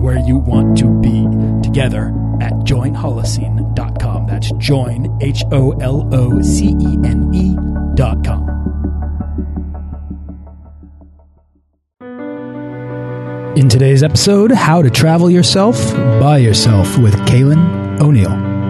where you want to be together at joinholocene.com. That's join, H O L O C E N E.com. In today's episode, How to Travel Yourself by Yourself with Cailin O'Neil.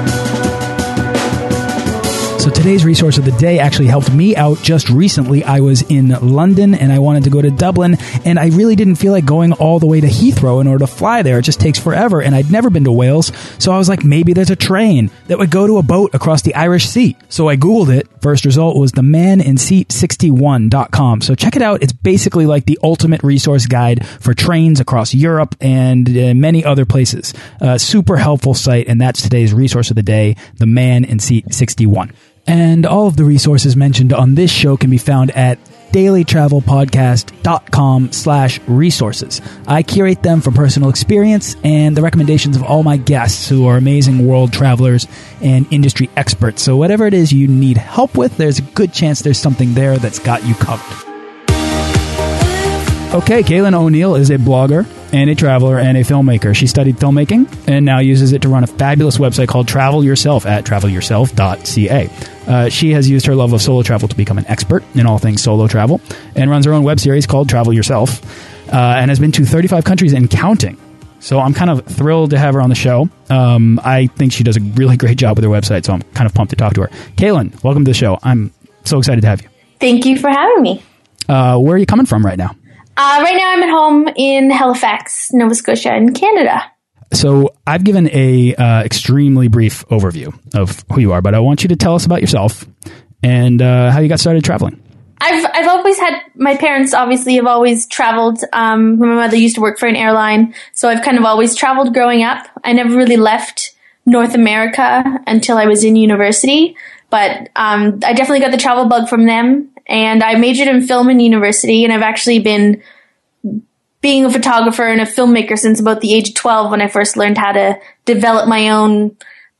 So today's resource of the day actually helped me out just recently. I was in London and I wanted to go to Dublin and I really didn't feel like going all the way to Heathrow in order to fly there. It just takes forever and I'd never been to Wales. So I was like, maybe there's a train that would go to a boat across the Irish Sea. So I Googled it. First result was the maninseat61.com. So check it out. It's basically like the ultimate resource guide for trains across Europe and uh, many other places. Uh, super helpful site. And that's today's resource of the day, the Man in Seat 61. And all of the resources mentioned on this show can be found at dailytravelpodcast.com slash resources. I curate them from personal experience and the recommendations of all my guests who are amazing world travelers and industry experts. So whatever it is you need help with, there's a good chance there's something there that's got you covered. Okay, Cailin O'Neil is a blogger and a traveler and a filmmaker. She studied filmmaking and now uses it to run a fabulous website called Travel Yourself at travelyourself.ca. Uh, she has used her love of solo travel to become an expert in all things solo travel and runs her own web series called Travel Yourself uh, and has been to 35 countries and counting. So I'm kind of thrilled to have her on the show. Um, I think she does a really great job with her website, so I'm kind of pumped to talk to her. Cailin, welcome to the show. I'm so excited to have you. Thank you for having me. Uh, where are you coming from right now? Uh, right now, I'm at home in Halifax, Nova Scotia, in Canada. So I've given a uh, extremely brief overview of who you are, but I want you to tell us about yourself and uh, how you got started traveling. I've I've always had my parents obviously have always traveled. Um, my mother used to work for an airline, so I've kind of always traveled growing up. I never really left North America until I was in university, but um, I definitely got the travel bug from them. And I majored in film in university, and I've actually been being a photographer and a filmmaker since about the age of 12 when I first learned how to develop my own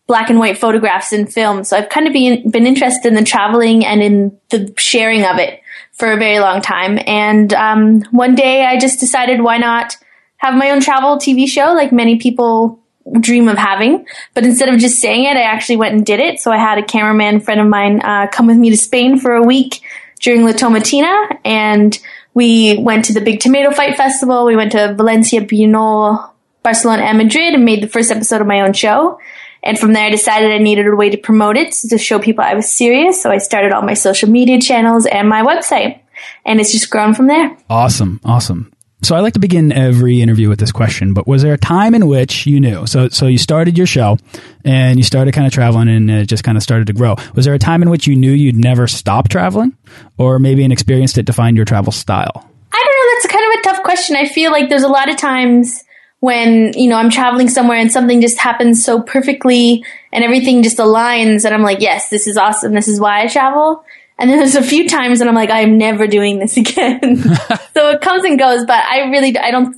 black and white photographs in film. So I've kind of been, been interested in the traveling and in the sharing of it for a very long time. And um, one day I just decided why not have my own travel TV show like many people dream of having. But instead of just saying it, I actually went and did it. So I had a cameraman friend of mine uh, come with me to Spain for a week during La Tomatina and we went to the Big Tomato Fight Festival. We went to Valencia, Buñol, Barcelona, and Madrid and made the first episode of my own show. And from there, I decided I needed a way to promote it to show people I was serious. So I started all my social media channels and my website. And it's just grown from there. Awesome. Awesome. So I like to begin every interview with this question, but was there a time in which you knew? So, so you started your show and you started kind of traveling and it just kind of started to grow. Was there a time in which you knew you'd never stop traveling or maybe an experience that defined your travel style? I don't know. That's kind of a tough question. I feel like there's a lot of times when, you know, I'm traveling somewhere and something just happens so perfectly and everything just aligns and I'm like, yes, this is awesome. This is why I travel. And then there's a few times that I'm like, I'm never doing this again. so it comes and goes, but I really, I don't,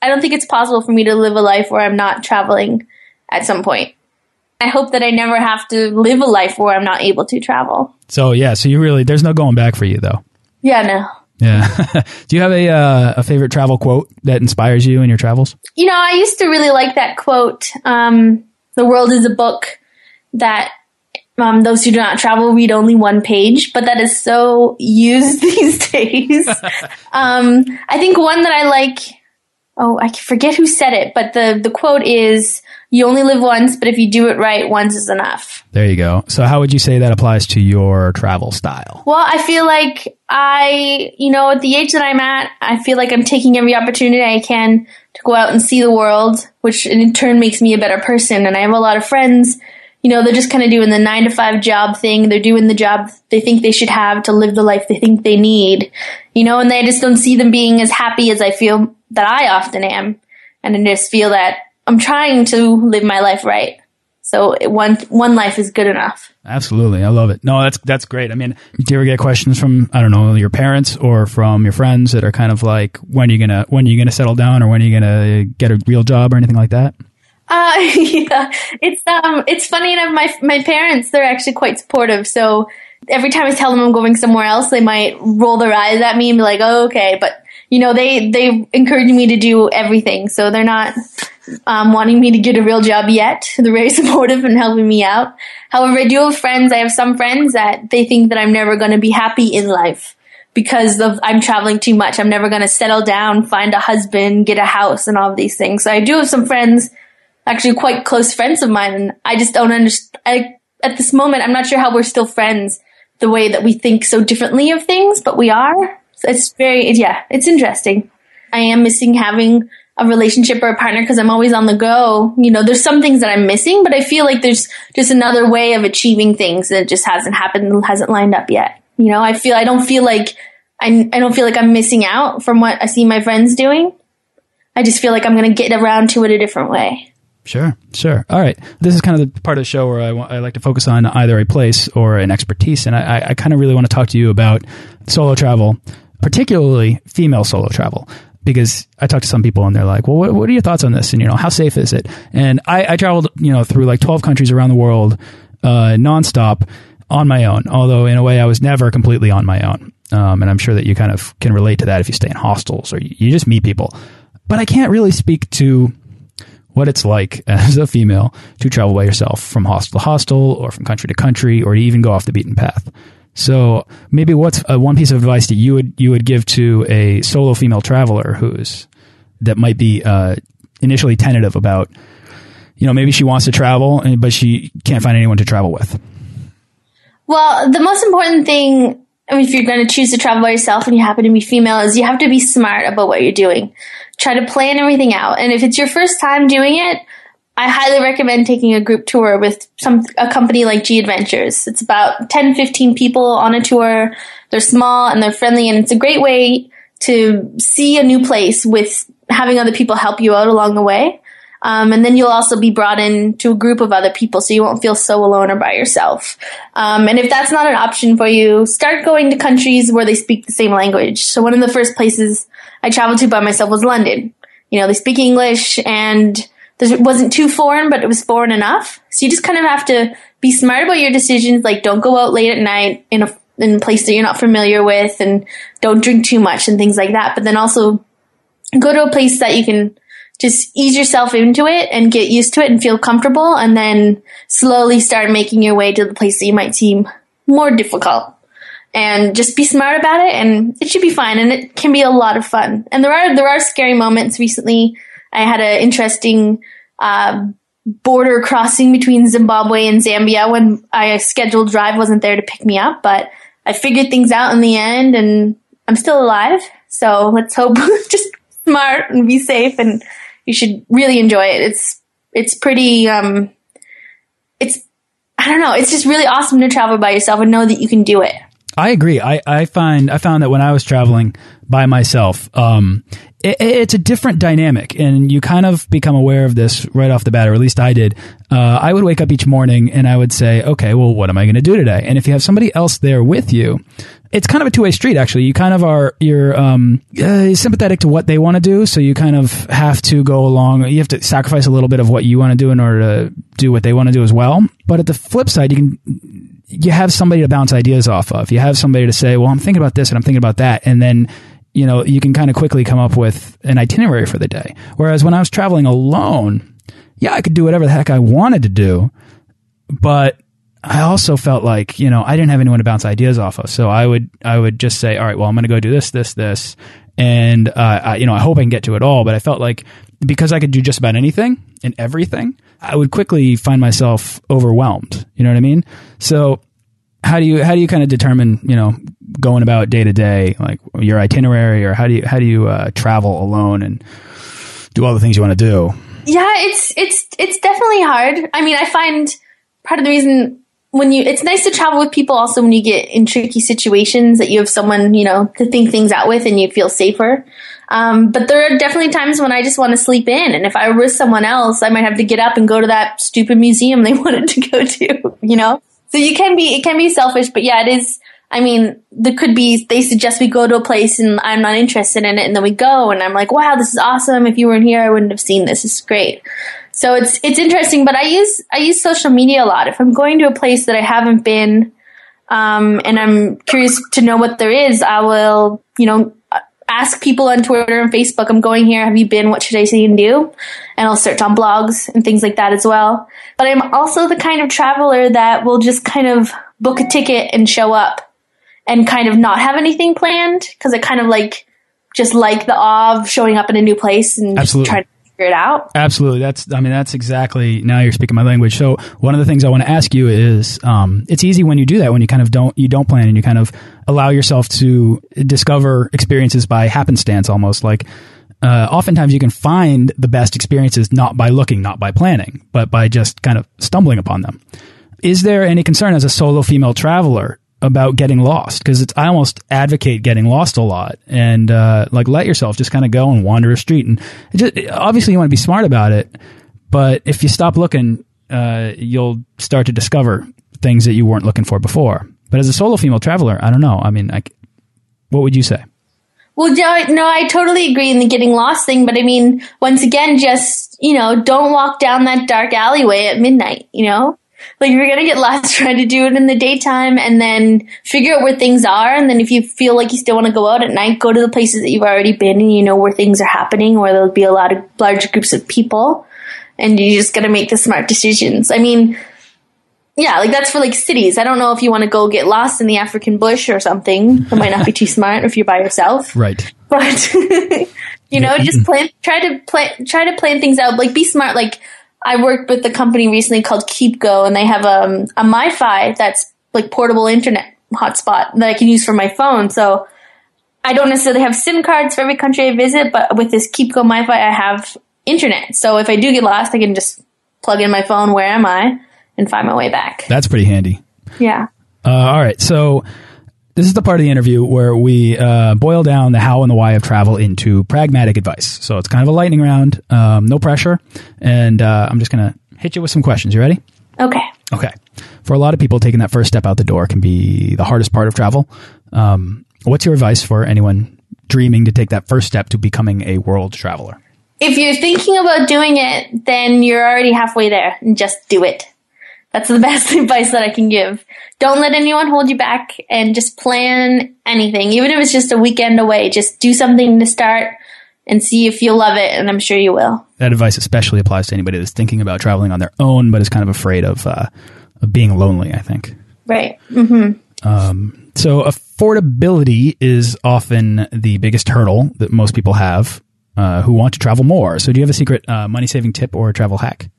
I don't think it's possible for me to live a life where I'm not traveling at some point. I hope that I never have to live a life where I'm not able to travel. So yeah, so you really, there's no going back for you though. Yeah, no. Yeah. Do you have a uh, a favorite travel quote that inspires you in your travels? You know, I used to really like that quote. Um, the world is a book that um, those who do not travel read only one page, but that is so used these days. um, I think one that I like oh, I forget who said it, but the, the quote is, you only live once, but if you do it right, once is enough. There you go. So how would you say that applies to your travel style? Well, I feel like I, you know, at the age that I'm at, I feel like I'm taking every opportunity I can to go out and see the world, which in turn makes me a better person. And I have a lot of friends, you know, they're just kind of doing the nine to five job thing. They're doing the job they think they should have to live the life they think they need, you know, and they just don't see them being as happy as I feel that I often am. And I just feel that I'm trying to live my life right. So one one life is good enough. Absolutely, I love it. No, that's that's great. I mean, do you ever get questions from I don't know your parents or from your friends that are kind of like, when are you gonna when are you gonna settle down or when are you gonna get a real job or anything like that? Uh, yeah, it's um, it's funny enough. My my parents they're actually quite supportive. So every time I tell them I'm going somewhere else, they might roll their eyes at me and be like, "Oh, okay," but you know, they they encourage me to do everything. So they're not um, wanting me to get a real job yet. They're very supportive and helping me out. However, I do have friends. I have some friends that they think that I'm never going to be happy in life because of I'm traveling too much. I'm never going to settle down, find a husband, get a house, and all of these things. So I do have some friends, actually quite close friends of mine, and I just don't understand. At this moment, I'm not sure how we're still friends the way that we think so differently of things, but we are it's very, yeah, it's interesting. I am missing having a relationship or a partner because I'm always on the go. You know, there's some things that I'm missing, but I feel like there's just another way of achieving things that just hasn't happened, hasn't lined up yet. You know, I feel, I don't feel like, I, I don't feel like I'm missing out from what I see my friends doing. I just feel like I'm going to get around to it a different way. Sure, sure. All right. This is kind of the part of the show where I, I like to focus on either a place or an expertise. And I, I kind of really want to talk to you about solo travel particularly female solo travel because I talked to some people and they're like, well, what, what, are your thoughts on this? And, you know, how safe is it? And I, I traveled, you know, through like 12 countries around the world, uh, nonstop on my own. Although in a way I was never completely on my own. Um, and I'm sure that you kind of can relate to that if you stay in hostels or you, you just meet people. But I can't really speak to what it's like as a female to travel by yourself from hostel to hostel or from country to country or to even go off the beaten path. So maybe what's uh, one piece of advice that you would you would give to a solo female traveler who's that might be uh, initially tentative about, you know, maybe she wants to travel, but she can't find anyone to travel with. Well, the most important thing, I mean, if you're going to choose to travel by yourself and you happen to be female, is you have to be smart about what you're doing. Try to plan everything out, and if it's your first time doing it, I highly recommend taking a group tour with some a company like G Adventures. It's about 10, 15 people on a tour. They're small and they're friendly and it's a great way to see a new place with having other people help you out along the way. Um, and then you'll also be brought in to a group of other people so you won't feel so alone or by yourself. Um, and if that's not an option for you, start going to countries where they speak the same language. So one of the first places I traveled to by myself was London. You know, they speak English and it wasn't too foreign, but it was foreign enough. So you just kind of have to be smart about your decisions. Like, don't go out late at night in a in a place that you're not familiar with, and don't drink too much and things like that. But then also go to a place that you can just ease yourself into it and get used to it and feel comfortable, and then slowly start making your way to the place that you might seem more difficult. And just be smart about it, and it should be fine. And it can be a lot of fun. And there are there are scary moments recently I had an interesting uh, border crossing between Zimbabwe and Zambia when i scheduled drive wasn't there to pick me up, but I figured things out in the end and I'm still alive. So let's hope just smart and be safe and you should really enjoy it. It's, it's pretty, um, it's, I don't know. It's just really awesome to travel by yourself and know that you can do it. I agree. I, I find I found that when I was traveling by myself, um, it, it's a different dynamic, and you kind of become aware of this right off the bat, or at least I did. Uh, I would wake up each morning and I would say, "Okay, well, what am I going to do today?" And if you have somebody else there with you, it's kind of a two way street. Actually, you kind of are you're um, uh, sympathetic to what they want to do, so you kind of have to go along. You have to sacrifice a little bit of what you want to do in order to do what they want to do as well. But at the flip side, you can you have somebody to bounce ideas off of. You have somebody to say, well, I'm thinking about this and I'm thinking about that. And then, you know, you can kind of quickly come up with an itinerary for the day. Whereas when I was traveling alone, yeah, I could do whatever the heck I wanted to do, but I also felt like, you know, I didn't have anyone to bounce ideas off of. So I would, I would just say, all right, well, I'm going to go do this, this, this. and uh, I, you know I hope I can get to it all. But I felt like because I could do just about anything and everything, I would quickly find myself overwhelmed. You know what I mean? So how do you how do you kind of determine you know going about day to day like your itinerary or how do you how do you uh, travel alone and do all the things you want to do? Yeah, it's it's it's definitely hard. I mean, I find part of the reason when you it's nice to travel with people also when you get in tricky situations that you have someone you know to think things out with and you feel safer. Um, but there are definitely times when i just want to sleep in and if i were with someone else i might have to get up and go to that stupid museum they wanted to go to you know? So you can be it can be selfish but yeah it is i mean there could be they suggest we go to a place and i'm not interested in it and then we go and i'm like wow this is awesome. If you weren't here i wouldn't have seen this. It's great so it's it's interesting, but I use I use social media a lot. If I'm going to a place that I haven't been, um, and I'm curious to know what there is, I will you know ask people on Twitter and Facebook. I'm going here. Have you been? What should I see and do? And I'll search on blogs and things like that as well. But I'm also the kind of traveler that will just kind of book a ticket and show up and kind of not have anything planned because I kind of like just like the awe of showing up in a new place and Absolutely. trying to figure it out. Absolutely. That's, I mean, that's exactly, now you're speaking my language. So one of the things I want to ask you is, um, it's easy when you do that, when you kind of don't, you don't plan and you kind of allow yourself to discover experiences by happenstance almost like, uh, oftentimes you can find the best experiences not by looking, not by planning, but by just kind of stumbling upon them. Is there any concern as a solo female traveler about getting lost because it's I almost advocate getting lost a lot and uh, like let yourself just kind of go and wander a street and just, obviously you want to be smart about it, but if you stop looking, uh, you'll start to discover things that you weren't looking for before. But as a solo female traveler, I don't know. I mean, like, what would you say? Well, no, I totally agree in the getting lost thing, but I mean, once again, just, you know, don't walk down that dark alleyway at midnight, you know? Like you're gonna get lost trying to do it in the daytime and then figure out where things are. And then if you feel like you still want to go out at night, go to the places that you've already been and you know where things are happening, where there'll be a lot of large groups of people. And you just gotta make the smart decisions. I mean, yeah, like that's for like cities. I don't know if you want to go get lost in the African bush or something. It might not be too smart if you're by yourself. Right. But you know, just mm-hmm. plan try to plan try to plan things out. Like be smart. Like I worked with a company recently called KeepGo, and they have um, a MiFi that's like portable internet hotspot that I can use for my phone. So I don't necessarily have SIM cards for every country I visit, but with this KeepGo MiFi, I have internet. So if I do get lost, I can just plug in my phone. Where am I? And find my way back. That's pretty handy. Yeah. Uh, all right. So this is the part of the interview where we uh, boil down the how and the why of travel into pragmatic advice. So it's kind of a lightning round, um, no pressure, and uh, I'm just going to hit you with some questions. You ready? Okay. Okay. For a lot of people, taking that first step out the door can be the hardest part of travel. Um, what's your advice for anyone dreaming to take that first step to becoming a world traveler? If you're thinking about doing it, then you're already halfway there and just do it. That's the best advice that I can give. Don't let anyone hold you back and just plan anything. Even if it's just a weekend away, just do something to start and see if you'll love it. And I'm sure you will. That advice especially applies to anybody that's thinking about traveling on their own, but is kind of afraid of, uh, of being lonely, I think. Right. Mm-hmm. Um, so affordability is often the biggest hurdle that most people have uh, who want to travel more. So do you have a secret uh, money saving tip or a travel hack?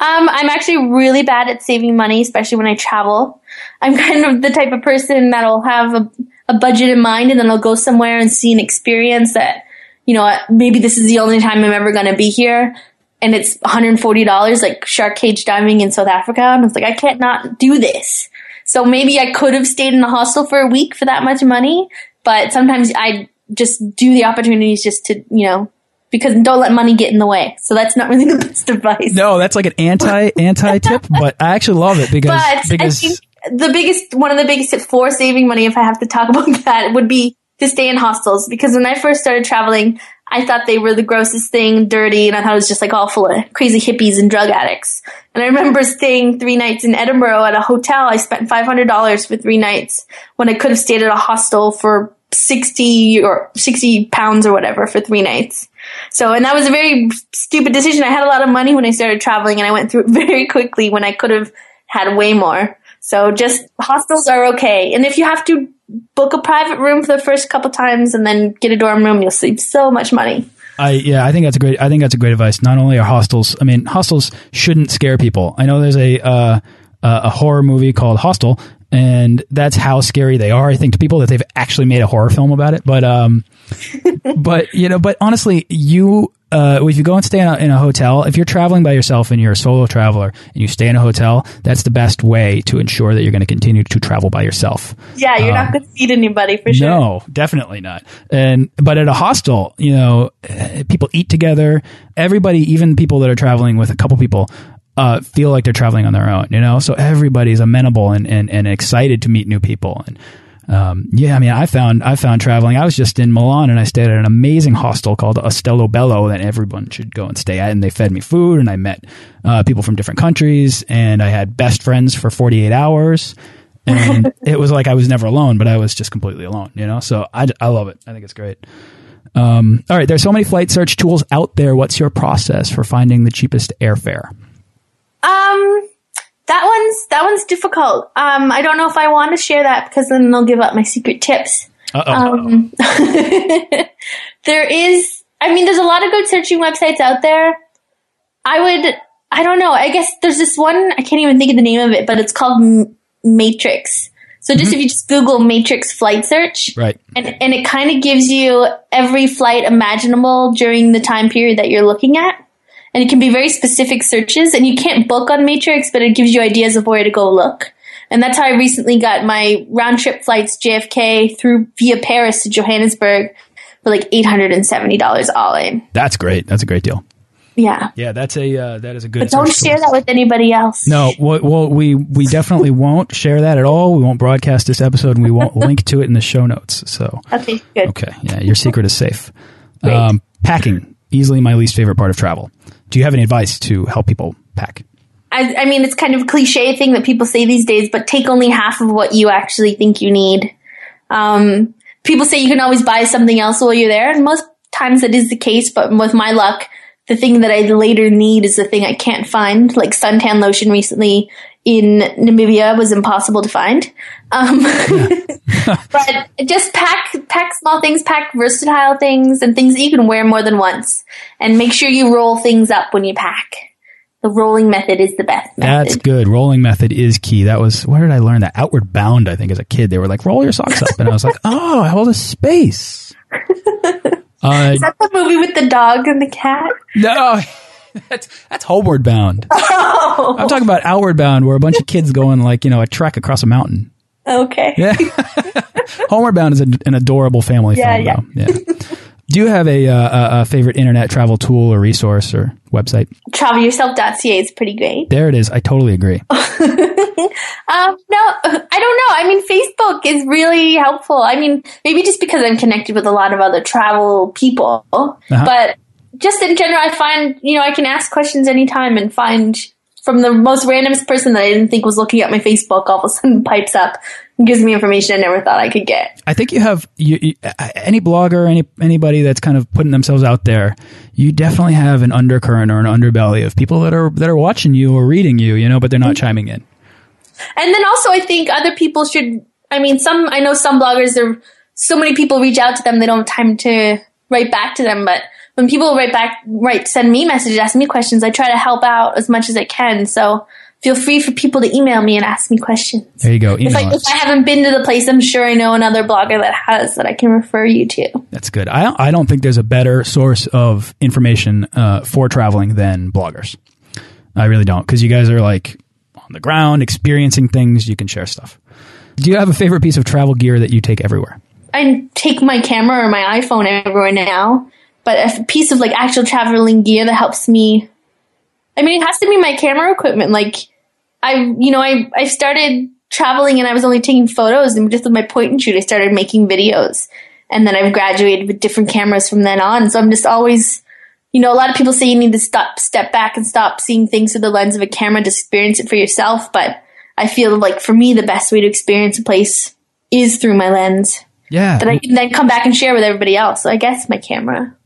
Um, I'm actually really bad at saving money, especially when I travel. I'm kind of the type of person that'll have a, a budget in mind and then I'll go somewhere and see an experience that, you know, maybe this is the only time I'm ever going to be here. And it's $140, like shark cage diving in South Africa. And I was like, I can't not do this. So maybe I could have stayed in a hostel for a week for that much money, but sometimes I just do the opportunities just to, you know, because don't let money get in the way. So that's not really the best advice. No, that's like an anti anti tip, but I actually love it because but because the biggest one of the biggest tips for saving money, if I have to talk about that, would be to stay in hostels. Because when I first started traveling, I thought they were the grossest thing, dirty, and I thought it was just like all full of crazy hippies and drug addicts. And I remember staying three nights in Edinburgh at a hotel. I spent five hundred dollars for three nights when I could have stayed at a hostel for sixty or sixty pounds or whatever for three nights. So, and that was a very stupid decision. I had a lot of money when I started traveling and I went through it very quickly when I could have had way more. So just hostels are okay. And if you have to book a private room for the first couple times and then get a dorm room. You'll save so much money. I yeah, I think that's a great. I think that's a great advice. Not only are hostels, I mean, hostels shouldn't scare people. I know there's a uh, a horror movie called Hostel, and that's how scary they are. I think to people that they've actually made a horror film about it. But um, but you know, but honestly, you uh, if you go and stay in a, in a, hotel, if you're traveling by yourself and you're a solo traveler and you stay in a hotel, that's the best way to ensure that you're going to continue to travel by yourself. Yeah, you're um, not going to feed anybody for sure. No, definitely not. And but at a hostel, you know, people eat together. Everybody, even people that are traveling with a couple people, uh, feel like they're traveling on their own. You know, so everybody's amenable and, and and excited to meet new people and um, yeah, I mean, I found I found traveling. I was just in Milan and I stayed at an amazing hostel called Ostello Bello that everyone should go and stay at. And they fed me food, and I met uh, people from different countries, and I had best friends for 48 hours. And it was like I was never alone, but I was just completely alone. You know, so I I love it. I think it's great. Um, all right, there's so many flight search tools out there. What's your process for finding the cheapest airfare? Um, that one's that one's difficult. Um, I don't know if I want to share that because then they'll give up my secret tips. Um, there is, I mean, there's a lot of good searching websites out there. I would, I don't know. I guess there's this one. I can't even think of the name of it, but it's called M- Matrix. So just mm-hmm. if you just Google Matrix flight search, right, and and it kind of gives you every flight imaginable during the time period that you're looking at and it can be very specific searches and you can't book on Matrix, but it gives you ideas of where to go look. And that's how I recently got my round trip flights JFK through via Paris to Johannesburg for like $870 all in. That's great. That's a great deal. Yeah. Yeah, that's a uh, that is a good. But don't share tool. that with anybody else. No, well, well, we we definitely won't share that at all. We won't broadcast this episode, and we won't link to it in the show notes. So okay, good. Okay, yeah, your secret is safe. Um, packing easily my least favorite part of travel. Do you have any advice to help people pack? I, I, mean, it's kind of a cliche thing that people say these days, but take only half of what you actually think you need. Um, people say you can always buy something else while you're there, and most times that is the case, but with my luck, the thing that I later need is the thing I can't find. Like suntan lotion recently in Namibia was impossible to find. Um, but just pack, pack small things, pack versatile things and things that you can wear more than once and make sure you roll things up when you pack. The rolling method is the best. Method. That's good. Rolling method is key. That was, where did I learn that? Outward Bound, I think, as a kid. They were like, roll your socks up. And I was like, oh, I hold a space. Uh, is that the movie with the dog and the cat? No. that's that's homeward bound. Oh. I'm talking about outward bound, where a bunch of kids go on like you know a trek across a mountain. Okay. Yeah. homeward bound is a, an adorable family yeah, film. Yeah. Though. Yeah. Do you have a, uh, a, favorite internet travel tool or resource or website? Travelyourself.ca is pretty great. There it is. I totally agree. um, no, I don't know. I mean, Facebook is really helpful. I mean, maybe just because I'm connected with a lot of other travel people, uh -huh. but just in general, I find, you know, I can ask questions anytime and find from the most randomest person that I didn't think was looking at my Facebook all of a sudden pipes up and gives me information I never thought I could get. I think you have you, you, any blogger, any anybody that's kind of putting themselves out there. You definitely have an undercurrent or an underbelly of people that are that are watching you or reading you, you know, but they're not mm-hmm. chiming in. And then also, I think other people should. I mean, some I know some bloggers. There, so many people reach out to them, they don't have time to write back to them, but when people write back, write, send me messages, ask me questions, I try to help out as much as I can. So feel free for people to email me and ask me questions. There you go. If I, if I, haven't been to the place, I'm sure I know another blogger that has that I can refer you to. That's good. I, I don't think there's a better source of information uh, for traveling than bloggers. I really don't because you guys are like on the ground, experiencing things. You can share stuff. Do you have a favorite piece of travel gear that you take everywhere? I take my camera or my iPhone everywhere now but a piece of like actual traveling gear that helps me. I mean, it has to be my camera equipment. Like, I, you know, I, I started traveling and I was only taking photos and just with my point and shoot, I started making videos. And then I've graduated with different cameras from then on. So I'm just always, you know, a lot of people say you need to stop, step back and stop seeing things through the lens of a camera to experience it for yourself. But I feel like for me, the best way to experience a place is through my lens. Yeah. That I can then come back and share with everybody else. So I guess my camera.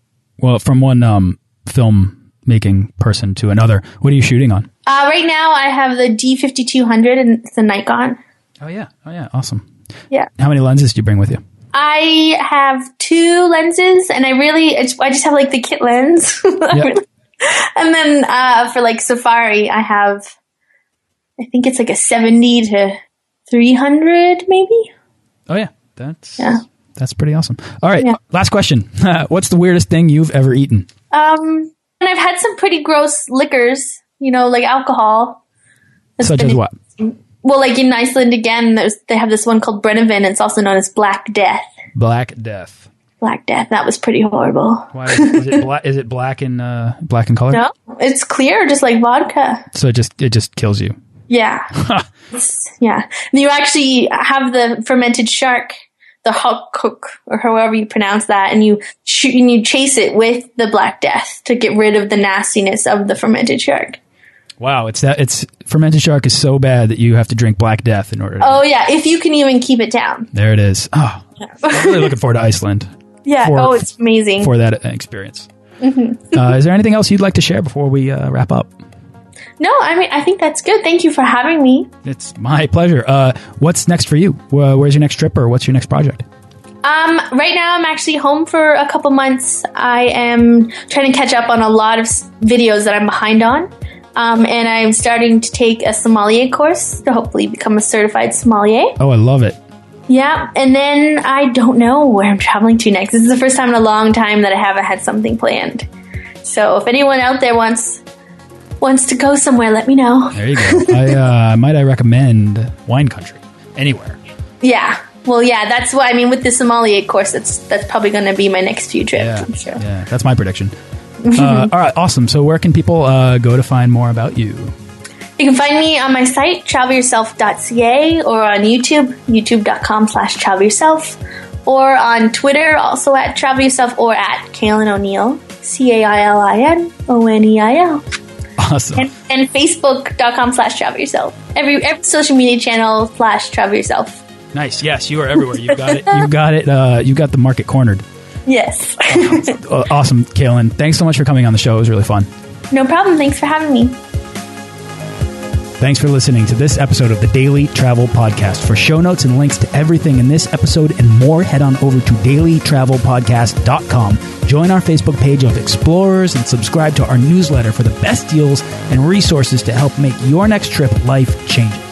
Well, from one um, film making person to another, what are you shooting on? Uh, right now, I have the D5200 and it's a Nikon. Oh yeah, oh yeah, awesome. Yeah. How many lenses do you bring with you? I have two lenses, and I really, I just have like the kit lens. Yep. and then uh, for like Safari, I have, I think it's like a 70 to 300 maybe. Oh yeah, that's Yeah. That's pretty awesome. All right, Yeah. last question. What's the weirdest thing you've ever eaten? Um, and I've had some pretty gross liquors, you know, like alcohol. That's Such as what? Well, like in Iceland again, there's, they have this one called Brennivin. It's also known as Black Death. Black Death. Black Death. That was pretty horrible. Why is, is it black? Is it black in uh, black in color? No, it's clear, just like vodka. So it just it just kills you. Yeah. Yeah. And you actually have the fermented shark, the hawk or however you pronounce that, and you shoot and you chase it with the Black Death to get rid of the nastiness of the fermented shark. Wow, it's that it's fermented shark is so bad that you have to drink Black Death in order. to Oh yeah, if you can even keep it down. There it is. Oh, I'm really looking forward to Iceland Yeah. For- oh, it's amazing. for that experience. Mm-hmm. Uh, is there anything else you'd like to share before we uh, wrap up? No, I mean I think that's good. Thank you for having me. It's my pleasure. Uh, what's next for you? Where's your next trip, or what's your next project? Um, right now I'm actually home for a couple months. I am trying to catch up on a lot of videos that I'm behind on. Um, and I'm starting to take a sommelier course to hopefully become a certified sommelier. Oh, I love it. Yeah, and then I don't know where I'm traveling to next. This is the first time in a long time that I haven't had something planned. So if anyone out there wants wants to go somewhere, let me know. There you go. I uh, might I recommend wine country anywhere. Yeah. Well, yeah, that's what I mean with the sommelier course. That's that's probably going to be my next few trips. Yeah, I'm sure. yeah, that's my prediction. uh, all right, awesome. So where can people uh, go to find more about you? You can find me on my site, travelyourself.ca, or on YouTube, youtube.com slash travelyourself, or on Twitter, also at travelyourself, or at Cailin O'Neil, C-A-I-L-I-N-O-N-E-I-L, Awesome. and, and facebook.com slash travel yourself. Every, every social media channel slash travel yourself. Nice. Yes, you are everywhere. You got it. You got it. Uh, you got the market cornered. Yes. Uh, awesome, Cailin. Thanks so much for coming on the show. It was really fun. no problem. Thanks for having me. Thanks for listening to this episode of the Daily Travel Podcast. For show notes and links to everything in this episode and more, head on over to dailytravelpodcast.com. Join our Facebook page of explorers and subscribe to our newsletter for the best deals and resources to help make your next trip life changing.